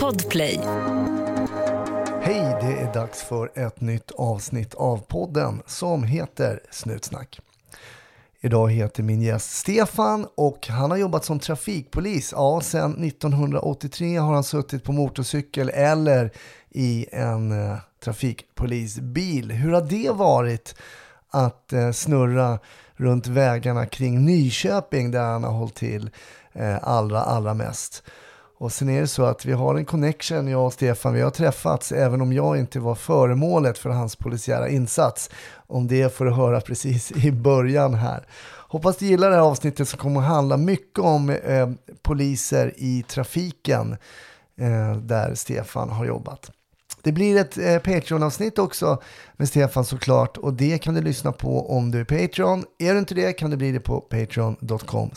Podplay. Hej, det är dags för ett nytt avsnitt av podden som heter Snutsnack. Idag heter min gäst Stefan och han har jobbat som trafikpolis. Ja, sedan 1983 har han suttit på motorcykel eller i en eh, trafikpolisbil. Hur har det varit att eh, snurra runt vägarna kring Nyköping där han har hållit till eh, allra, allra mest? Och sen är det så att vi har en connection, jag och Stefan. Vi har träffats även om jag inte var föremålet för hans polisiära insats. Om det får du höra precis i början här. Hoppas du gillar det här avsnittet som kommer att handla mycket om eh, poliser i trafiken eh, där Stefan har jobbat. Det blir ett eh, Patreon-avsnitt också med Stefan såklart och det kan du lyssna på om du är Patreon. Är du inte det kan du bli det på patreon.com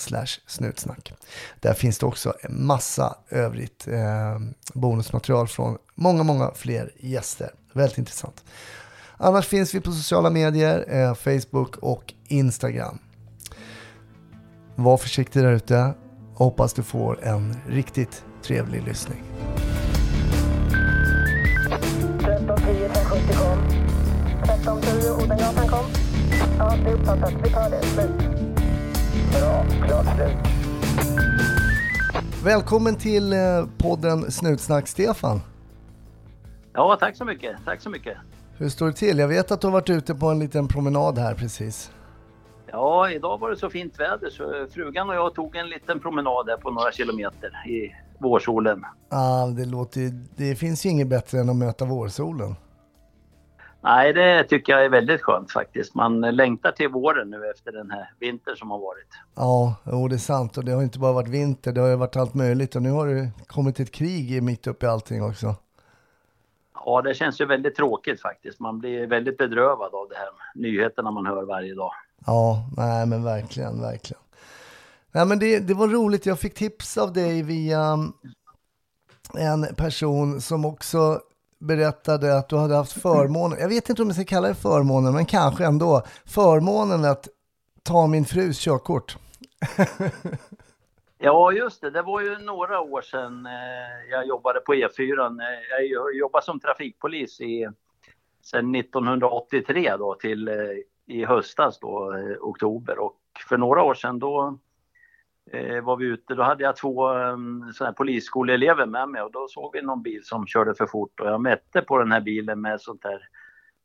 snutsnack. Där finns det också en massa övrigt eh, bonusmaterial från många, många fler gäster. Väldigt intressant. Annars finns vi på sociala medier, eh, Facebook och Instagram. Var försiktig där ute. Hoppas du får en riktigt trevlig lyssning. 1310 Odengatan kom. Ja, det är uppfattat. Vi tar det. Slut. Bra. Klart slut. Välkommen till eh, podden Snutsnack Stefan. Ja, tack så mycket. Tack så mycket. Hur står det till? Jag vet att du har varit ute på en liten promenad här precis. Ja, idag var det så fint väder så frugan och jag tog en liten promenad här på några kilometer i vårsolen. Ah, det, låter, ju- det finns ju inget bättre än att möta vårsolen. Nej, det tycker jag är väldigt skönt faktiskt. Man längtar till våren nu efter den här vintern som har varit. Ja, jo, det är sant. Och det har inte bara varit vinter, det har ju varit allt möjligt. Och nu har det kommit ett krig mitt uppe i allting också. Ja, det känns ju väldigt tråkigt faktiskt. Man blir väldigt bedrövad av det här nyheterna man hör varje dag. Ja, nej men verkligen, verkligen. Nej men det, det var roligt, jag fick tips av dig via en person som också berättade att du hade haft förmånen, jag vet inte om jag ska kalla det förmånen, men kanske ändå, förmånen att ta min frus körkort. Ja, just det. Det var ju några år sedan eh, jag jobbade på E4. Eh, jag jobbade som trafikpolis i, sedan 1983 då till eh, i höstas då, oktober. Och för några år sedan då var vi ute, då hade jag två um, såna här polisskoleelever med mig och då såg vi någon bil som körde för fort och jag mätte på den här bilen med sånt här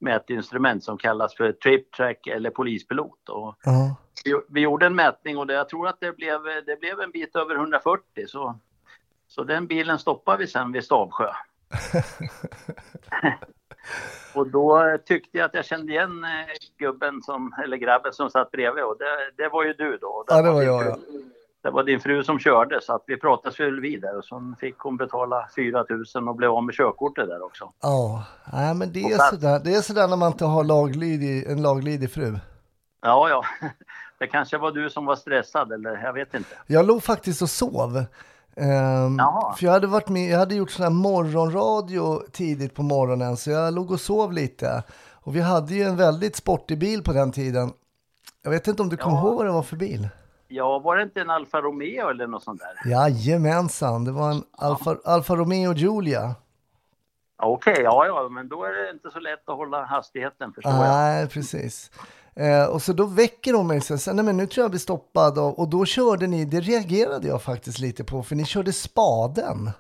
mätinstrument som kallas för trip track eller polispilot. Och Ja. vi, vi gjorde en mätning och det, jag tror att det blev, det blev en bit över 140 så, så den bilen stoppade vi sen vid Stavsjö. och då tyckte jag att jag kände igen eh, gubben som, eller grabben som satt bredvid och det, det var ju du då. Ja, det var jag, ja. Det var din fru som körde så att vi pratades väl vidare och så fick hon betala 4 000 och blev av med körkortet där också. Ja, nej men det Och är plats. sådär, det är sådär när man inte har laglydig, en laglydig fru. Ja, ja. Det kanske var du som var stressad eller jag vet inte. Jag låg faktiskt och sov. Ehm, för jag hade varit med, jag hade gjort sån här morgonradio tidigt på morgonen så jag låg och sov lite. Och vi hade ju en väldigt sportig bil på den tiden. Jag vet inte om du kommer Ja. ihåg vad det var för bil? Ja, var det inte en Alfa Romeo eller något sånt där? Jajamensan, det var en Alfa, Alfa Romeo Giulia. Okej, ja, ja, men då är det inte så lätt att hålla hastigheten förstår jag. Nej, precis. Eh, och så då väcker de mig jag säger, nej men nu tror jag jag blir stoppad och, och då körde ni, det reagerade jag faktiskt lite på för ni körde spaden.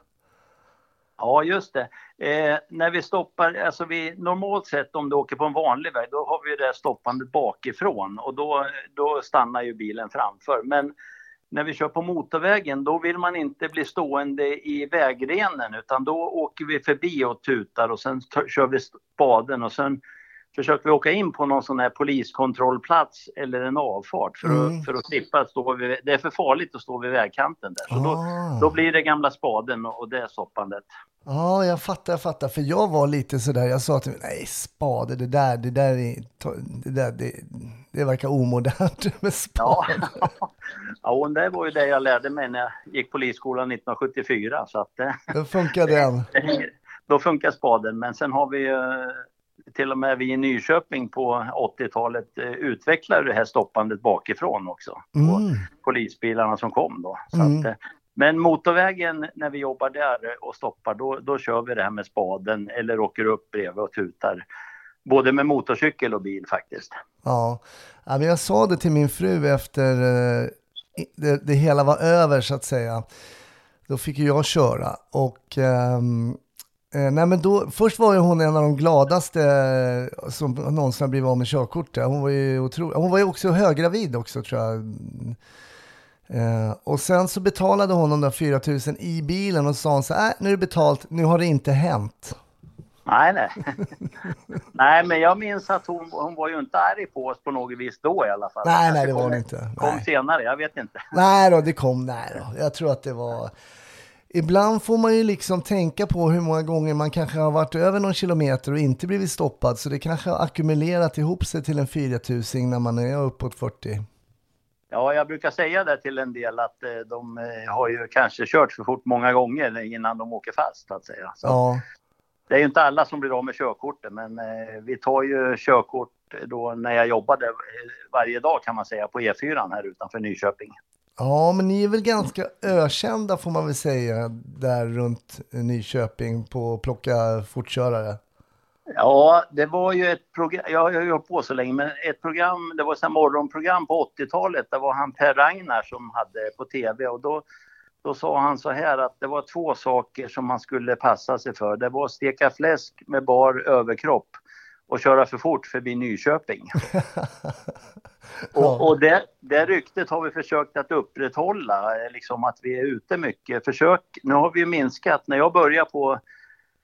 Ja, just det. Eh, när vi stoppar, alltså vi, normalt sett om du åker på en vanlig väg, då har vi det stoppandet bakifrån och då, då stannar ju bilen framför. Men när vi kör på motorvägen, då vill man inte bli stående i vägrenen utan då åker vi förbi och tutar och sen kör vi spaden och sen försöker vi åka in på någon sån här poliskontrollplats eller en avfart för, Mm. att, för att slippa stå vid, det är för farligt att stå vid vägkanten där. Så då, Ah. då blir det gamla spaden och det stoppandet. Ja, jag fattar, jag fattar. För jag var lite sådär, jag sa till mig, nej spade, det där, det där, är, det, där det, det verkar omodernt med Ja. spade. ja, och det var ju det jag lärde mig när jag gick polisskolan 1974. Så att, Då funkar den. då funkar spaden. Men sen har vi ju till och med vi i Nyköping på 80-talet eh, utvecklade det här stoppandet bakifrån också. På Mm. polisbilarna som kom då. Mm. att, eh, Men motorvägen när vi jobbar där och stoppar, då, då kör vi det här med spaden eller åker upp bredvid och tutar. Både med motorcykel och bil faktiskt. Ja, men jag sa det till min fru efter eh, det, det hela var över så att säga. Då fick jag köra och ehm, eh, nej men då, först var ju hon en av de gladaste eh, som någonsin har blivit av med körkortet. Hon var ju otro, hon var ju också höggravid också tror jag. Eh, och sen så betalade hon de där 4000 i bilen och sa hon så här, äh, nu är det betalt, nu har det inte hänt. Nej, nej. nej, men jag minns att hon, hon var ju inte arg på oss på något vis då i alla fall. Nej, nej, det var hon inte. kom Nej. senare, jag vet inte. Nej då, det kom, nej då. Jag tror att det var... Ibland får man ju liksom tänka på hur många gånger man kanske har varit över någon kilometer och inte blivit stoppad, så det kanske har ackumulerat ihop sig till en 4000 när man är uppåt 40. Ja, jag brukar säga det till en del att eh, de eh, har ju kanske kört för fort många gånger innan de åker fast, så att säga. Så Ja, Det är ju inte alla som blir av med körkortet, men eh, vi tar ju körkort då när jag jobbade varje dag kan man säga på E4 här utanför Nyköping ja, men ni är väl ganska ökända får man väl säga där runt Nyköping på att plocka fortkörare. Ja, det var ju ett program, jag har ju hållit på så länge, men ett program, det var ett morgonprogram på 80-talet, det var han Per Ragnar som hade på tv och då, då sa han så här att det var två saker som man skulle passa sig för. Det var att steka fläsk med bar överkropp och köra för fort förbi Nyköping. Och, och det, det ryktet har vi försökt att upprätthålla, eh, liksom att vi är ute mycket. Försök, nu har vi minskat. När jag började på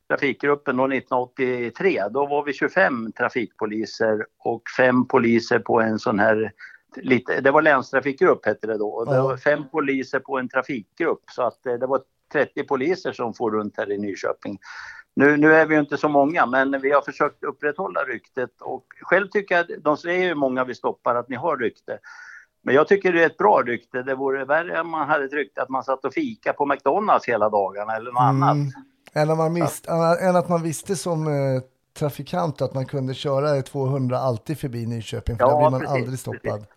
trafikgruppen då 1983, då var vi 25 trafikpoliser och fem poliser på en sån här Lite, det var länstrafikgrupp hette det då. Och det var fem poliser på en trafikgrupp. Så att eh, det var 30 poliser som får runt här i Nyköping. Nu, nu är vi ju inte så många, men vi har försökt upprätthålla ryktet. Och själv tycker jag, de säger ju många vi stoppar att ni har rykte. Men jag tycker det är ett bra rykte. Det vore värre om man hade ett rykte att man satt och fika på McDonalds hela dagarna eller något Mm. annat. Än, att man visste, än att man visste som eh, trafikant att man kunde köra 200 alltid förbi Nyköping, för Ja, där blir man precis, aldrig stoppad. precis.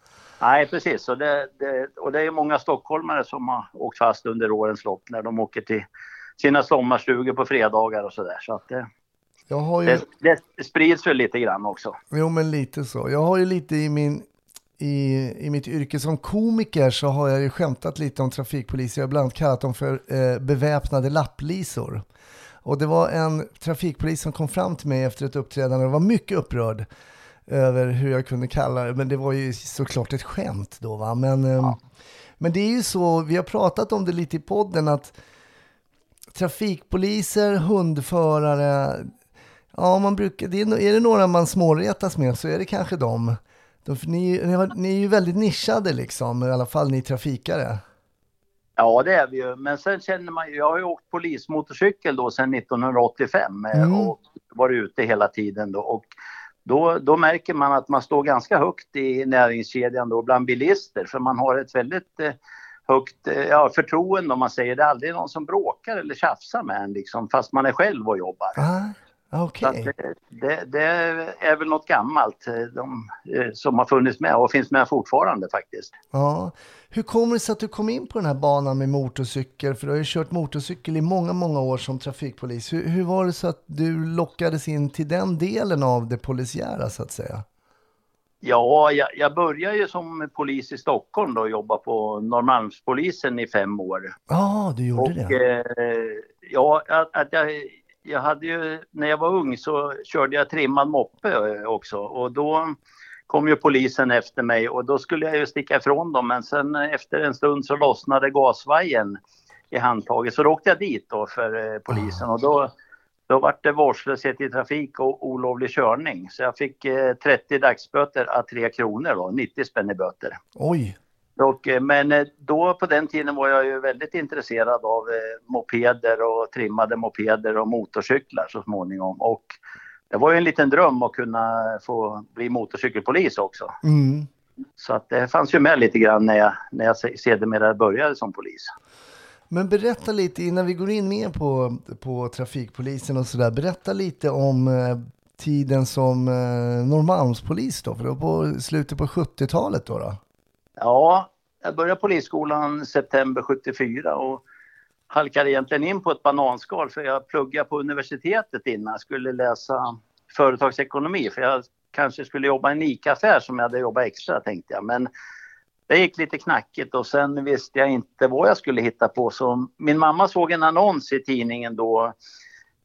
Nej, precis. Och det, det, och det är många stockholmare som har åkt fast under årens lopp när de åker till sina sommarstugor på fredagar och sådär. Så att det, ju, det, det sprids väl lite grann också. jo men lite så. Jag har ju lite i min i, i mitt yrke som komiker så har jag ju skämtat lite om trafikpoliser. Jag har bland annat kallat dem för eh, beväpnade lapplisor. Och det var en trafikpolis som kom fram till mig efter ett uppträdande och var mycket upprörd över hur jag kunde kalla det. Men det var ju såklart ett skämt då va. Men, ehm, men det är ju så, vi har pratat om det lite i podden att trafikpoliser, hundförare, ja man brukar, det är, är det några man småretas med så är det kanske dem. De, ni, ni, har, ni är ju väldigt nischade liksom, i alla fall ni trafikare. Ja, det är vi ju. Men sen känner man ju, jag har ju åkt polismotorcykel då sedan 1985 eh, Mm. och varit ute hela tiden då. Och då, då märker man att man står ganska högt i näringskedjan då bland bilister för man har ett väldigt eh, högt eh, ja, förtroende om man säger det. är aldrig någon som bråkar eller tjafsar med en liksom, fast man är själv och jobbar. Ah, att det, det, det är väl något gammalt eh, de, eh, som har funnits med och finns med fortfarande faktiskt. Ja. Hur kommer det sig att du kom in på den här banan med motorcykel? För du har ju kört motorcykel i många, många år som trafikpolis. Hur, hur var det så att du lockades in till den delen av det polisiära så att säga? Ja, jag, jag började ju som polis i Stockholm då och jobbade på Norrmalmspolisen i fem år. Ja, du gjorde Och det. eh, ja, att, att jag, jag hade ju, när jag var ung så körde jag trimmad moppe eh, också. Och då kom ju polisen efter mig och då skulle jag ju sticka ifrån dem. Men sen efter en stund så lossnade gasvajern i handtaget. Så då åkte jag dit då för eh, polisen. Och då då var det vårdslöshet i trafik och olovlig körning. Så jag fick eh, 30 dagsböter à 3 kronor då, 90 spänn i böter. Oj, Och, eh, men eh, då på den tiden var jag ju väldigt intresserad av eh, mopeder och trimmade mopeder och motorcyklar så småningom. Och det var ju en liten dröm att kunna få bli motorcykelpolis också. mm. Så att det fanns ju med lite grann när jag, när jag se- sedermera började som polis. Men berätta lite innan vi går in mer på, på trafikpolisen och sådär. Berätta lite om eh, tiden som eh, Norrmalmspolis då, för det var på slutet på 70-talet då. då. Ja, jag började polisskolan september 74 och halkade egentligen in på ett bananskal för jag pluggade på universitetet innan jag skulle läsa företagsekonomi för jag kanske skulle jobba i en ICA-affär som jag hade jobbat extra tänkte jag. Men det gick lite knackigt och sen visste jag inte vad jag skulle hitta på så min mamma såg en annons i tidningen då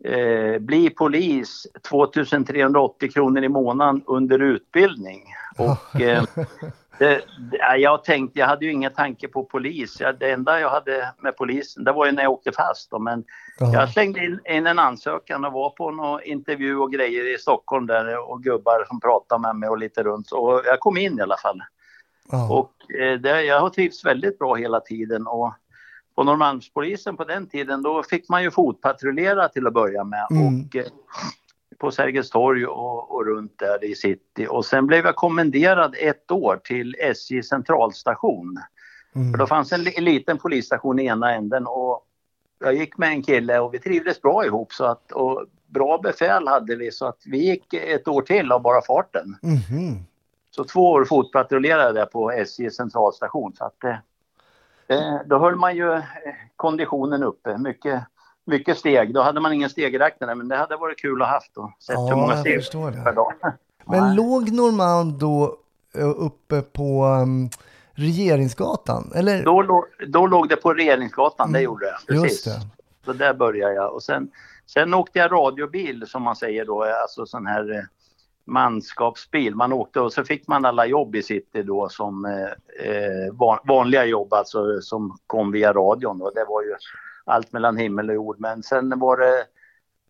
eh, bli polis 2380 kronor i månaden under utbildning. Och eh, det, det, jag tänkte, jag hade ju ingen tanke på polis. Jag, det enda jag hade med polisen, det var ju när jag åkte fast. Då, men Ja. jag slängde in, in en ansökan och var på någon intervju och grejer i Stockholm där och gubbar som pratade med mig och lite runt. Och jag kom in i alla fall. Ja. Och eh, det, jag har trivts väldigt bra hela tiden. Och på Norrmalmspolisen på den tiden då fick man ju fotpatrullera till att börja med. Mm. Och, eh, på Sergels torg och, och runt där i city. Och sen blev jag kommenderad ett år till SJ centralstation. För Mm. då fanns en, li- liten polisstation i ena änden och jag gick med en kille och vi trivdes bra ihop så att och bra befäl hade vi så att vi gick ett år till av bara farten. Mhm. Så två år fotpatrullerade jag på SJ centralstation så att eh, eh, då höll man ju eh, konditionen uppe. Mycket, mycket steg. Då hade man ingen stegräknare men det hade varit kul att haft och sett hur Ja, många jag steg per dag. Men låg Norrmalm då eh, uppe på um, Regeringsgatan? Eller? Då, då låg det på Regeringsgatan, det Mm, gjorde det. Just Precis. det. Så där började jag. Och sen, sen åkte jag radiobil som man säger då, alltså sån här manskapsbil. Man åkte och så fick man alla jobb i city då som eh, van, vanliga jobb alltså som kom via radion. Och det var ju allt mellan himmel och jord. Men sen var det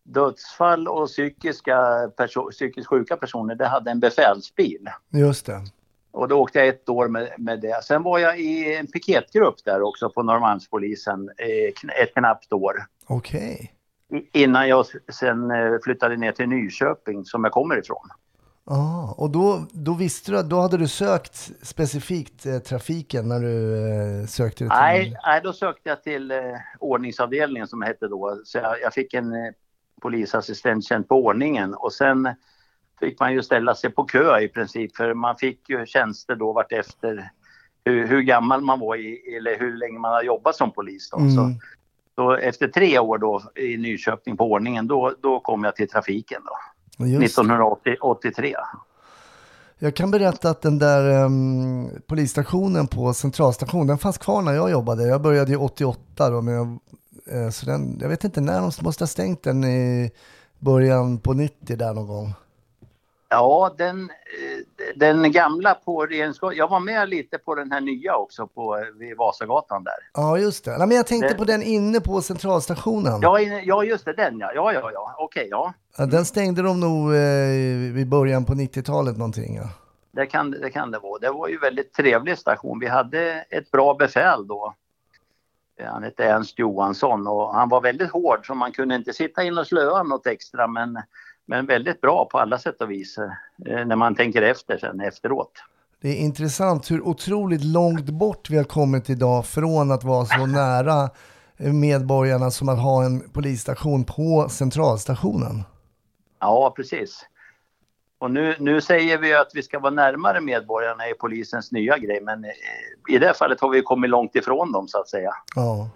dödsfall och psykiska perso- psykiskt sjuka personer, det hade en befälsbil. Just det. Och då åkte jag ett år med, med det. Sen var jag i en piketgrupp där också på Norrmalmspolisen eh, ett knappt år. Okej. I- Innan jag sen eh, flyttade ner till Nyköping som jag kommer ifrån. Ah, och då, då visste du att då hade du sökt specifikt eh, trafiken när du eh, sökte till... Nej, nej, då sökte jag till eh, ordningsavdelningen som hette då. Så jag, jag fick en eh, polisassistenttjänst på ordningen och sen fick man ju ställa sig på kö i princip för man fick ju tjänster då vart efter hur, hur gammal man var i, eller hur länge man har jobbat som polis. Då. Så, Mm. så efter tre år då i Nyköping på ordningen då, då kom jag till trafiken då. Just. 1983. Jag kan berätta att den där em, polisstationen på Centralstation, den fanns kvar när jag jobbade. Jag började ju 88 då, men jag, eh, så den, jag vet inte när de måste ha stängt den i början på 90 där någon gång. Ja, den, eh, den gamla på Regeringsgatan. Jag var med lite på den här nya också på, eh, vid Vasagatan där. Ja, just det. Nej, men jag tänkte Det- på den inne på Centralstationen. Ja, in- ja just det, den ja. Ja, ja, ja. Okej, ja. Ja, Den stängde de nog eh, vid början på 90-talet någonting. Ja. Det kan, det kan det vara. Det var ju väldigt trevlig station. Vi hade ett bra befäl då. Eh, Han hette Ernst Johansson och han var väldigt hård så man kunde inte sitta in och slöa något extra men, men väldigt bra på alla sätt och vis eh, när man tänker efter sen efteråt. Det är intressant hur otroligt långt bort vi har kommit idag från att vara så nära eh, medborgarna som att ha en polisstation på Centralstationen. Ja, precis. Och nu, nu säger vi att vi ska vara närmare medborgarna i polisens nya grej, men eh, i det här fallet har vi kommit långt ifrån dem så att säga. Ja.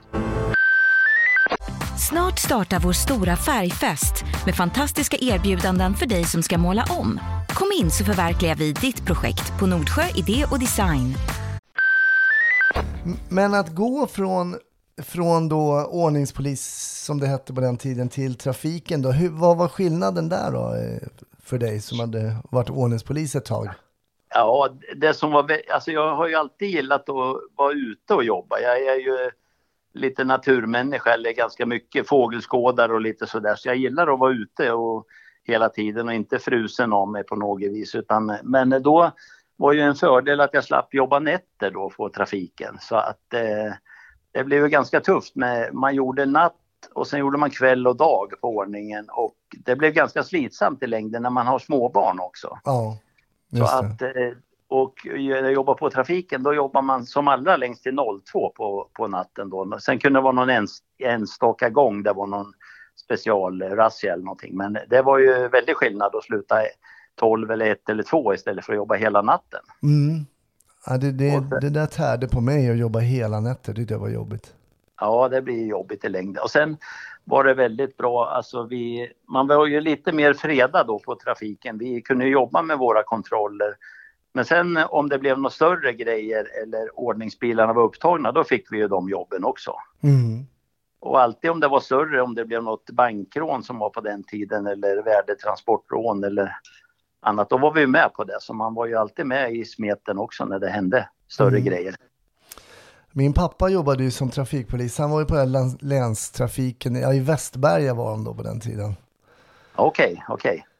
Snart startar vår stora färgfest med fantastiska erbjudanden för dig som ska måla om. Kom in så förverkligar vi ditt projekt på Nordsjö Idé och Design. Men att gå från, från då ordningspolis, som det hette på den tiden, till trafiken då, hur, vad var skillnaden där då eh, för dig som hade varit ordningspolis ett tag? Ja, det som var... Alltså jag har ju alltid gillat att vara ute och jobba. Jag är ju lite naturmänniska, eller ganska mycket fågelskådare och lite sådär. Så jag gillar att vara ute och hela tiden och inte frusen av mig på något vis. Utan, men då var ju en fördel att jag slapp jobba nätter då på trafiken. Så att eh, det blev ganska tufft. Med, man gjorde natt och sen gjorde man kväll och dag på ordningen. Och det blev ganska slitsamt i längden när man har småbarn också. Ja, Så att, eh, och när jag jobbar på trafiken då jobbar man som allra längst till 02 på, på natten. Då. Sen kunde det vara någon ens, enstaka gång det var någon specialrazzia eller någonting. Men det var ju väldigt skillnad att sluta 12 eller 1 eller 2 istället för att jobba hela natten. Mm. Ja, det, det, sen- det där tärde på mig att jobba hela nätter, det var jobbigt. Ja, det blir jobbigt i längden. Och sen var det väldigt bra, alltså vi, man var ju lite mer fredad då på trafiken. Vi kunde jobba med våra kontroller. Men sen om det blev några större grejer eller ordningsbilarna var upptagna, då fick vi ju de jobben också. Mm. Och alltid om det var större, om det blev något bankrån som var på den tiden eller värdetransportrån eller annat, då var vi med på det. Så man var ju alltid med i smeten också när det hände större Mm. grejer. Min pappa jobbade ju som trafikpolis. Han var ju på läns- länstrafiken. Ja, I Västberga var han då på den tiden. Okej, okej. Eh,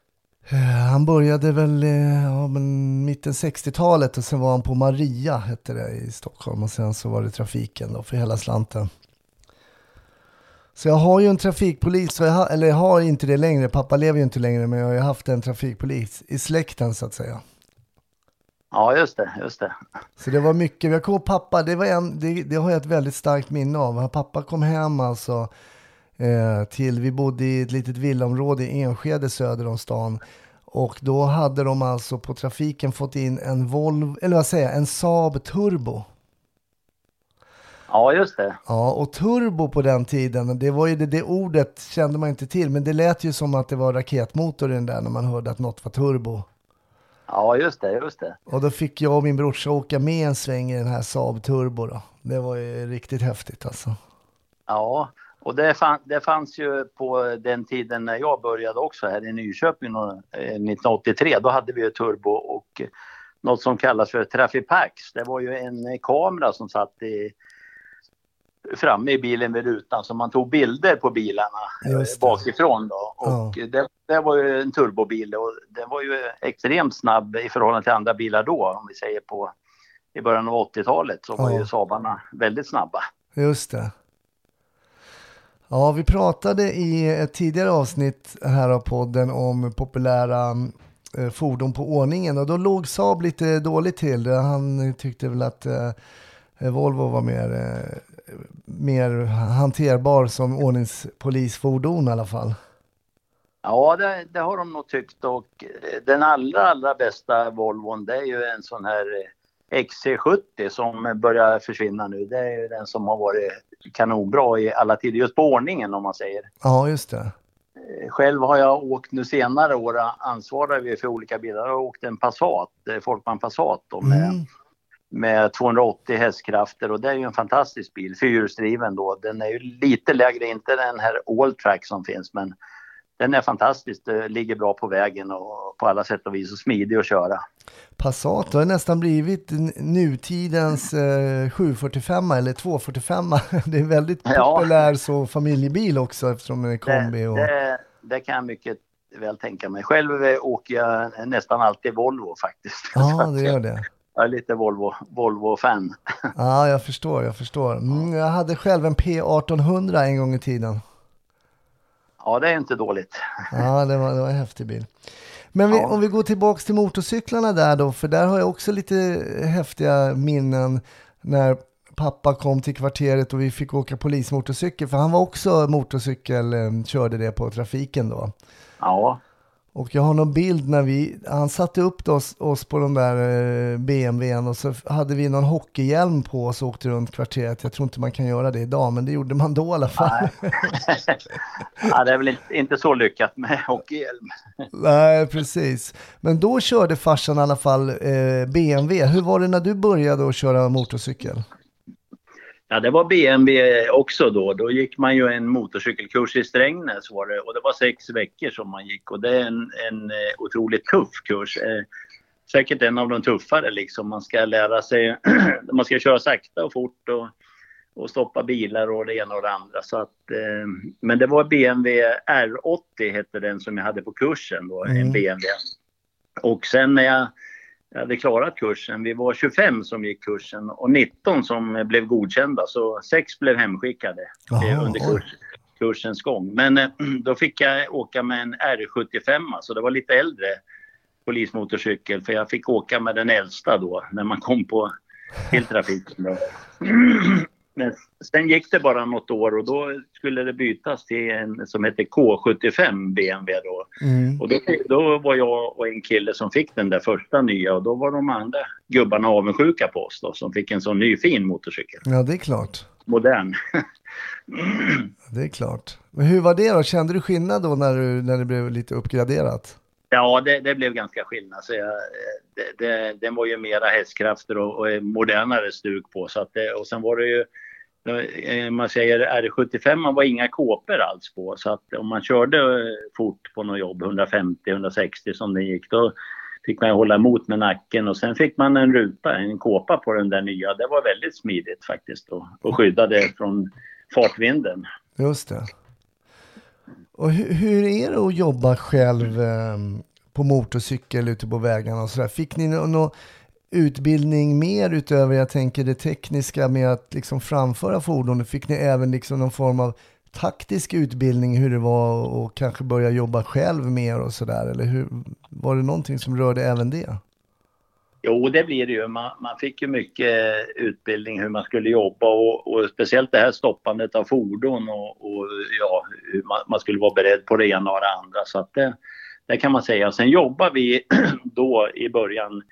Han började väl eh, ja, men mitten 60-talet och sen var han på Maria, hette det i Stockholm. Och sen så var det trafiken då för hela slanten. Så jag har ju en trafikpolis, jag har, eller jag har inte det längre. Pappa lever ju inte längre, men jag har ju haft en trafikpolis i släkten så att säga. Ja, just det, just det. Så det var mycket, jag kommer pappa, det, var en, det, det har jag ett väldigt starkt minne av. Pappa kom hem alltså eh, till, vi bodde i ett litet villaområde i Enskede söder om stan. Och då hade de alltså på trafiken fått in en Volvo, eller vad säger jag, en Saab Turbo. Ja, just det. Ja, och turbo på den tiden, det var ju det, det ordet kände man inte till, men det lät ju som att det var raketmotor i den där när man hörde att något var turbo. Ja, just det, just det. Och då fick jag och min brorsa åka med en sväng i den här Saab Turbo då. Det var ju riktigt häftigt alltså. Ja, och det, fann, det fanns ju på den tiden när jag började också här i Nyköping eh, 1983. Då hade vi ju turbo och eh, något som kallas för Trafipax. Det var ju en eh, kamera som satt i, framme i bilen vid rutan så man tog bilder på bilarna eh, bakifrån då. Och det, det var ju en turbobil och den var ju extremt snabb i förhållande till andra bilar då om vi säger på i början av 80-talet så var Ja. ju Saabarna väldigt snabba. Just det. Ja, vi pratade i ett tidigare avsnitt här av podden om populära eh, fordon på ordningen och då låg Saab lite dåligt till. Han tyckte väl att eh, Volvo var mer, eh, mer hanterbar som ordningspolisfordon i alla fall. Ja, det, det har de nog tyckt och den allra, allra bästa Volvon det är ju en sån här eh, XC70 som börjar försvinna nu. Det är ju den som har varit kanonbra i alla tider, just på ordningen om man säger. Ja, just det. Eh, Själv har jag åkt nu senare år, ansvarar vi för olika bilar, jag har åkt en Passat, eh, Folkman Passat då, med, Mm. med 280 hästkrafter och det är ju en fantastisk bil, fyrhjulsdriven då. Den är ju lite lägre, inte den här Alltrack som finns men den är fantastisk, det ligger bra på vägen och på alla sätt och vis och smidig att köra. Passat har nästan blivit nutidens eh, 745 eller 245. Det är väldigt Ja. populär så familjebil också eftersom den är kombi. Det, Och... det, det kan jag mycket väl tänka mig. Själv eh, åker jag nästan alltid Volvo faktiskt. Ja, det gör det. Jag är lite Volvo, Volvo-fan. Ja, jag förstår, jag förstår. Mm, jag hade själv en P1800 en gång i tiden. Ja, det är inte dåligt. Ja, det var, det var en häftig bil. Men vi, Ja. om vi går tillbaks till motorcyklarna där då, för där har jag också lite häftiga minnen när pappa kom till kvarteret och vi fick åka polismotorcykel, för han var också motorcykel, eh, körde det på trafiken då. Ja, Och jag har någon bild när vi, han satte upp oss, oss på de där eh, BMWn och så hade vi någon hockeyhjälm på oss och åkte runt kvarteret. Jag tror inte man kan göra det idag, men det gjorde man då i alla fall. ja det är väl inte, inte så lyckat med hockeyhjälm. Nej, precis. Men då körde farsan i alla fall eh, BMW. Hur var det när du började att köra motorcykel? Ja, det var BMW också då. Då gick man ju en motorcykelkurs i Strängnäs var det. Och det var sex veckor som man gick. Och det är en, en eh, otroligt tuff kurs. Eh, säkert en av de tuffare liksom. Man ska lära sig, man ska köra sakta och fort och, och stoppa bilar och det ena och det andra. Så att, eh, men det var BMW R80 hette den som jag hade på kursen då, Mm. en BMW. Och sen när jag jag hade klarat kursen. Vi var 25 som gick kursen och 19 som blev godkända. Så sex blev hemskickade Jaha, eh, under kurs, kursens gång. Men eh, då fick jag åka med en R75, så det var lite äldre polismotorcykel. För jag fick åka med den äldsta då när man kom på till trafiken. Då. Men sen gick det bara något år och då skulle det bytas till en som heter K75 BMW då. Mm. Och då, då var jag och en kille som fick den där första nya och då var de andra gubbarna avundsjuka på oss då som fick en sån ny fin motorcykel. Ja, det är klart. modern. Det är klart. Men hur var det då? Kände du skillnad då när, du, när det blev lite uppgraderat? Ja, det, det blev ganska skillnad. Så jag, eh, det, det, den var ju mera hästkrafter och, och modernare stuk på. Så att det, och sen var det ju, eh, eh, man säger R75 man var inga kåpor alls på. Så att om man körde fort på något jobb, 150-160 som det gick, då fick man hålla emot med nacken och sen fick man en ruta, en kåpa på den där nya. Det var väldigt smidigt faktiskt och, och skyddade från fartvinden. Just det. Och hur, hur är det att jobba själv eh, på motorcykel ute på vägarna och sådär? Fick ni någon nå utbildning mer utöver, jag tänker det tekniska med att liksom framföra fordonet? Fick ni även liksom någon form av taktisk utbildning hur det var och kanske börja jobba själv mer och sådär? Eller hur, var det någonting som rörde även det? Jo, det blir det ju. Man, man, fick ju mycket utbildning hur man skulle jobba och, och speciellt det här stoppandet av fordon och, och ja, hur man, man, skulle vara beredd på det ena och det andra. Så att det, det kan man säga. Sen jobbar vi då i början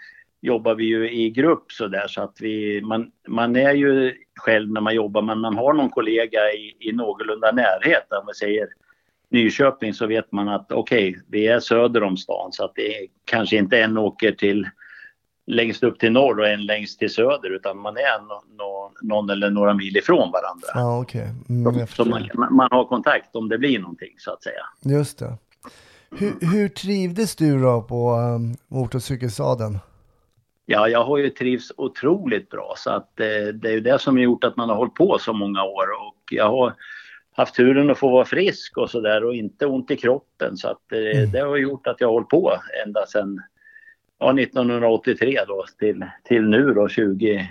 jobbar vi ju i grupp så där så att vi, man, man är ju själv när man jobbar men man har någon kollega i, i någorlunda närhet. Om vi säger Nyköping så vet man att okej, okay, vi är söder om stan så att det kanske inte en åker till längst upp till norr och en längst till söder utan man är no, no, någon eller några mil ifrån varandra. Ja, okay. Mm, så man, man, har kontakt om det blir någonting så att säga. Just det. Hur, hur trivdes du då på um, motorcykelsadeln? Ja, jag har ju trivts otroligt bra så att eh, det är ju det som har gjort att man har hållit på så många år och jag har haft turen att få vara frisk och sådär och inte ont i kroppen så att eh, mm. det har gjort att jag har hållit på ända sedan ja, 1983 då till, till nu då 2021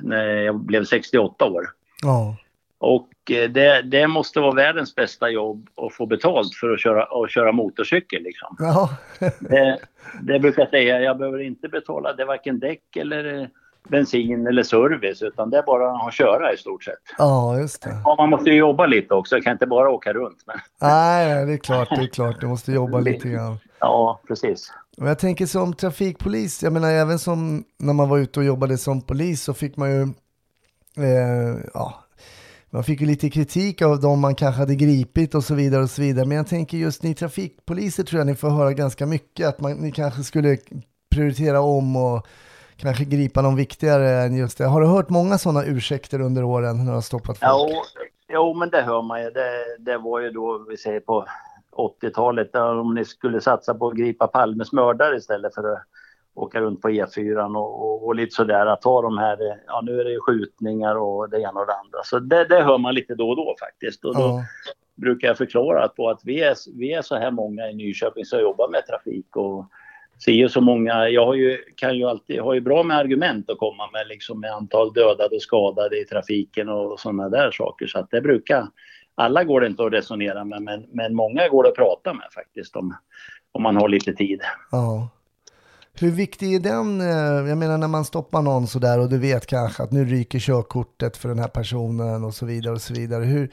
när jag blev 68 år. Ja. Och eh, det, det måste vara världens bästa jobb att få betalt för att köra, att köra motorcykel. Liksom. Ja. det, det brukar jag säga, jag behöver inte betala det varken däck eller eh, bensin eller service utan det är bara att köra i stort sett. Ja, just det. Ja, man måste ju jobba lite också, jag kan inte bara åka runt. Men... Nej, det är klart, det är klart, du måste jobba lite grann. Ja, precis. Och jag tänker som trafikpolis, jag menar även som när man var ute och jobbade som polis så fick man ju, eh, ja, man fick ju lite kritik av dem man kanske hade gripit och så vidare och så vidare. Men jag tänker just ni trafikpoliser tror jag ni får höra ganska mycket att man, ni kanske skulle prioritera om och kanske gripa någon viktigare än just det. Har du hört många sådana ursäkter under åren när du har stoppat folk? Jo, jo men det hör man ju. Det, det var ju då, vi säger på 80-talet, om ni skulle satsa på att gripa Palmes mördare istället för att åka runt på E4 och, och, och lite sådär att ta de här, ja nu är det skjutningar och det ena och det andra. Så det, det hör man lite då och då faktiskt. Och då ja. brukar jag förklara på att vi är, vi är så här många i Nyköping som jobbar med trafik och ser så många, jag har ju, kan ju alltid, har ju bra med argument att komma med liksom med antal dödade och skadade i trafiken och sådana där saker så att det brukar, alla går det inte att resonera med men, men många går det att prata med faktiskt om, om man har lite tid. Ja. Hur viktig är den, eh, jag menar när man stoppar någon sådär och du vet kanske att nu ryker körkortet för den här personen och så vidare och så vidare. Hur,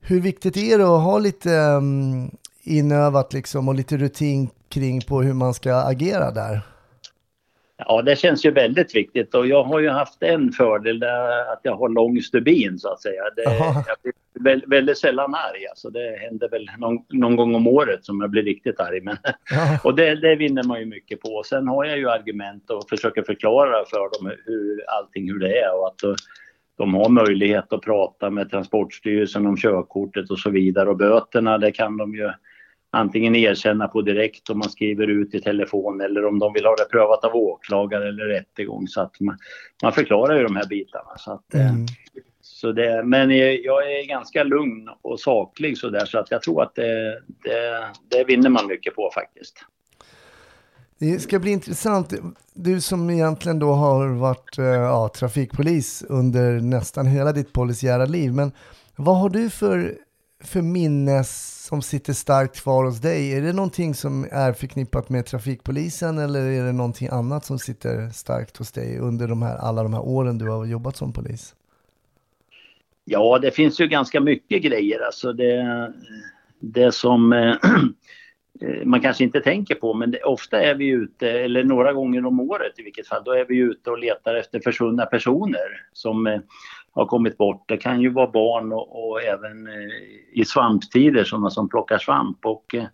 hur viktigt är det att ha lite um, inövat liksom och lite rutin kring på hur man ska agera där? Ja, det känns ju väldigt viktigt och jag har ju haft en fördel där att jag har lång stubin så att säga. Det, jag blir väldigt sällan arg, alltså det händer väl någon, någon, gång om året som jag blir riktigt arg. Men, och det, det, vinner man ju mycket på. Sen har jag ju argument och försöker förklara för dem hur, allting hur det är och att de har möjlighet att prata med Transportstyrelsen om körkortet och så vidare och böterna det kan de ju antingen erkänna på direkt om man skriver ut i telefon eller om de vill ha det prövat av åklagare eller rättegång. Så att man, man förklarar ju de här bitarna. Så att, eh, mm. så det, men jag är ganska lugn och saklig så där så att jag tror att det, det, det vinner man mycket på faktiskt. Det ska bli intressant. Du som egentligen då har varit eh, ja, trafikpolis under nästan hela ditt polisiära liv. Men vad har du för för minne som sitter starkt kvar hos dig? Är det någonting som är förknippat med trafikpolisen eller är det någonting annat som sitter starkt hos dig under de här, alla de här åren du har jobbat som polis? Ja, det finns ju ganska mycket grejer. Alltså det, det som eh, eh man kanske inte tänker på, men det, ofta är vi ute, eller några gånger om året i vilket fall, då är vi ute och letar efter försvunna personer som eh, har kommit bort. Det kan ju vara barn och, och även eh, i svamptider, sådana som plockar svamp. Och, eh,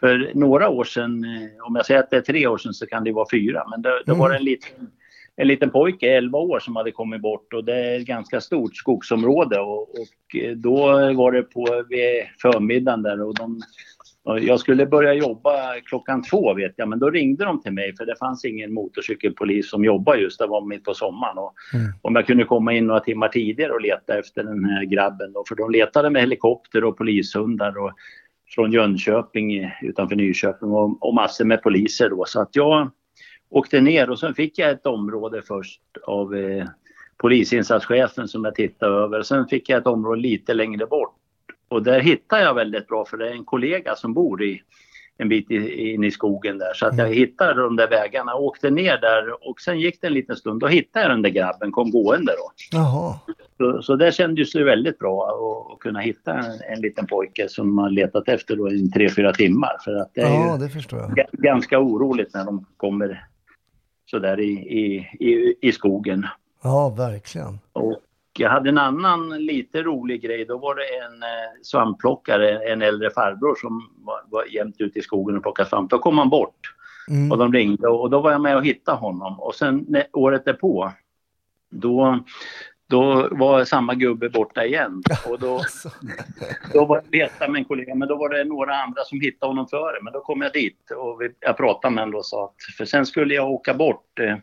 för några år sedan, eh, om jag säger att det är tre år sedan så kan det vara fyra, men det, det var en liten, en liten pojke, 11 år, som hade kommit bort och det är ett ganska stort skogsområde och, och då var det på förmiddagen där och de jag skulle börja jobba klockan två vet jag, men då ringde de till mig för det fanns ingen motorcykelpolis som jobbade just, det var mitt på sommaren. Och Mm. Om jag kunde komma in några timmar tidigare och leta efter den här grabben då, för de letade med helikopter och polishundar och från Jönköping utanför Nyköping och, och massor med poliser då. Så att jag åkte ner och sen fick jag ett område först av eh, polisinsatschefen som jag tittade över. Sen fick jag ett område lite längre bort och där hittade jag väldigt bra för det är en kollega som bor i en bit i- in i skogen där. Så att jag hittade de där vägarna, åkte ner där och sen gick det en liten stund. Då hittade jag den där grabben, kom gående då. Jaha. Så, så det kändes ju väldigt bra att, kunna hitta en, en liten pojke som man letat efter då i tre, fyra timmar. För att det är Ja, ju det ganska oroligt när de kommer sådär i, i, i, i skogen. Ja, verkligen. Och jag hade en annan lite rolig grej. Då var det en eh, svampplockare, en äldre farbror som var, var jämt ute i skogen och plockade svamp. Då kom han bort Mm. och de ringde och då var jag med och hittade honom. Och sen när, året därpå, då, då var samma gubbe borta igen. Och då, Alltså. då var jag letade med en kollega, men då var det några andra som hittade honom före. Men då kom jag dit och vi, jag pratade med honom och sa att, för sen skulle jag åka bort eh,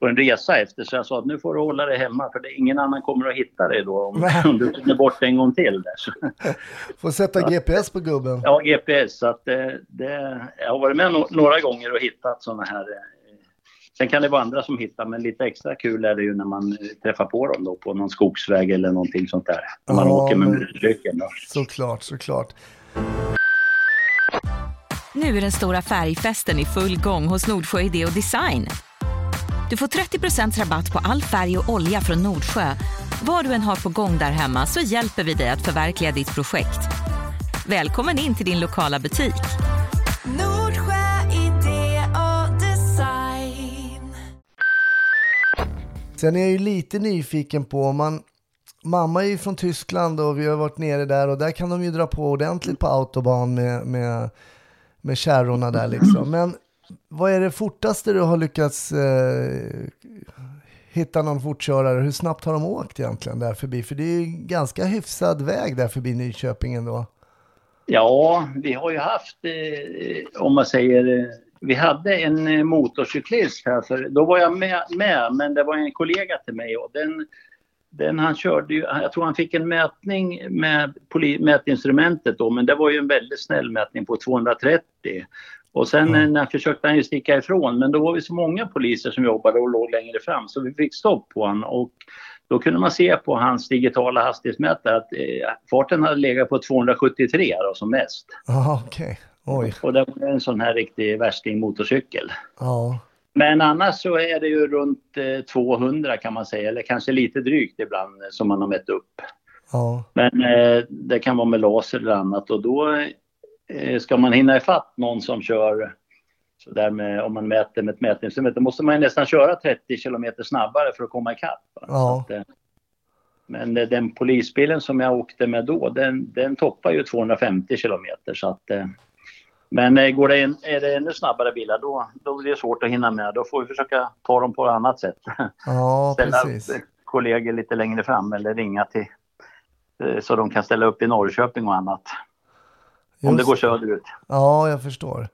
på en resa efter. Så jag sa att nu får du hålla dig hemma för det, ingen annan kommer att hitta dig då om, om du kommer bort en gång till. Där. Så, Får sätta GPS på gubben. ja, GPS. Så att det, det, jag har varit med no, några gånger och hittat sådana här. Eh, sen kan det vara andra som hittar, men lite extra kul är det ju när man eh, träffar på dem då på någon skogsväg eller någonting sånt där. När man Ja, åker med motorcykeln. Såklart, såklart. Nu är den stora färgfesten i full gång hos Nordsjö Idé och Design. Du får 30% rabatt på all färg och olja från Nordsjö. Vad du än har på gång där hemma så hjälper vi dig att förverkliga ditt projekt. Välkommen in till din lokala butik. Nordsjö idé och design. Sen är jag ju lite nyfiken på om man Mamma är ju från Tyskland och vi har varit nere där och där kan de ju dra på ordentligt på autobahn med, med, med kärrorna där liksom. Men vad är det fortaste du har lyckats eh, hitta någon fortkörare? Hur snabbt har de åkt egentligen där förbi? För det är ju ganska hyfsad väg där förbi Nyköping ändå. Ja, vi har ju haft, eh, om man säger, eh, vi hade en eh, motorcyklist här, för då var jag med, med, men det var en kollega till mig och den, den han körde ju, jag tror han fick en mätning med mätinstrumentet då, men det var ju en väldigt snäll mätning på 230. Och sen Mm. när försökte han ju sticka ifrån, men då var vi så många poliser som jobbade och låg längre fram så vi fick stopp på honom. Och då kunde man se på hans digitala hastighetsmätare att eh, farten hade legat på 273 då, som mest. Ja, okej. Oj. Och det var en sån här riktig värsting motorcykel. Ja. Men annars så är det ju runt eh, 200 kan man säga, eller kanske lite drygt ibland eh, som man har mätt upp. Ja. Men eh, det kan vara med laser eller annat och då eh, ska man hinna ifatt någon som kör så där med, om man mäter med ett mätinstrument, då måste man ju nästan köra 30 kilometer snabbare för att komma ikapp. Ja. Att, eh, men eh, den polisbilen som jag åkte med då, den, den toppar ju 250 kilometer så att eh, men eh, går det en, är det ännu snabbare bilar då, då blir det svårt att hinna med. Då får vi försöka ta dem på ett annat sätt. Ja, ställa precis. upp kollegor lite längre fram eller ringa till eh, så de kan ställa upp i Norrköping och annat. Om det Just går söderut. Ja, jag förstår.